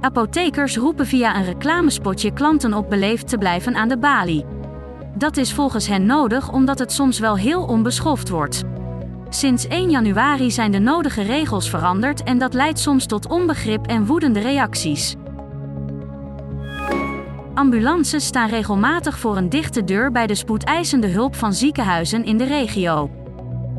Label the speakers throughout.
Speaker 1: Apothekers roepen via een reclamespotje klanten op beleefd te blijven aan de balie. Dat is volgens hen nodig omdat het soms wel heel onbeschoft wordt. Sinds 1 januari zijn de nodige regels veranderd en dat leidt soms tot onbegrip en woedende reacties. Ambulances staan regelmatig voor een dichte deur bij de spoedeisende hulp van ziekenhuizen in de regio.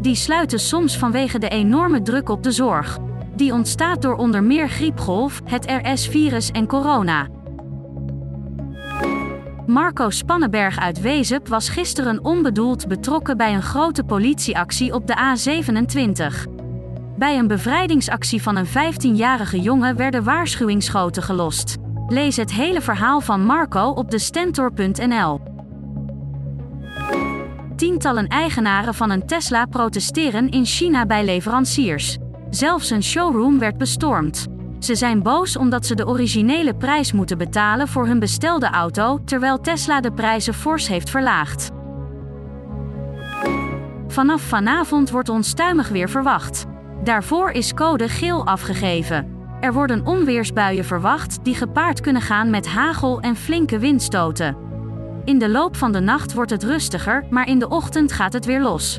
Speaker 1: Die sluiten soms vanwege de enorme druk op de zorg. Die ontstaat door onder meer griepgolf, het RS-virus en corona. Marco Spannenberg uit Wezep was gisteren onbedoeld betrokken bij een grote politieactie op de A27. Bij een bevrijdingsactie van een 15-jarige jongen werden waarschuwingsschoten gelost. Lees het hele verhaal van Marco op de stentor.nl. Tientallen eigenaren van een Tesla protesteren in China bij leveranciers. Zelfs een showroom werd bestormd. Ze zijn boos omdat ze de originele prijs moeten betalen voor hun bestelde auto, terwijl Tesla de prijzen fors heeft verlaagd. Vanaf vanavond wordt onstuimig weer verwacht. Daarvoor is code geel afgegeven. Er worden onweersbuien verwacht die gepaard kunnen gaan met hagel en flinke windstoten. In de loop van de nacht wordt het rustiger, maar in de ochtend gaat het weer los.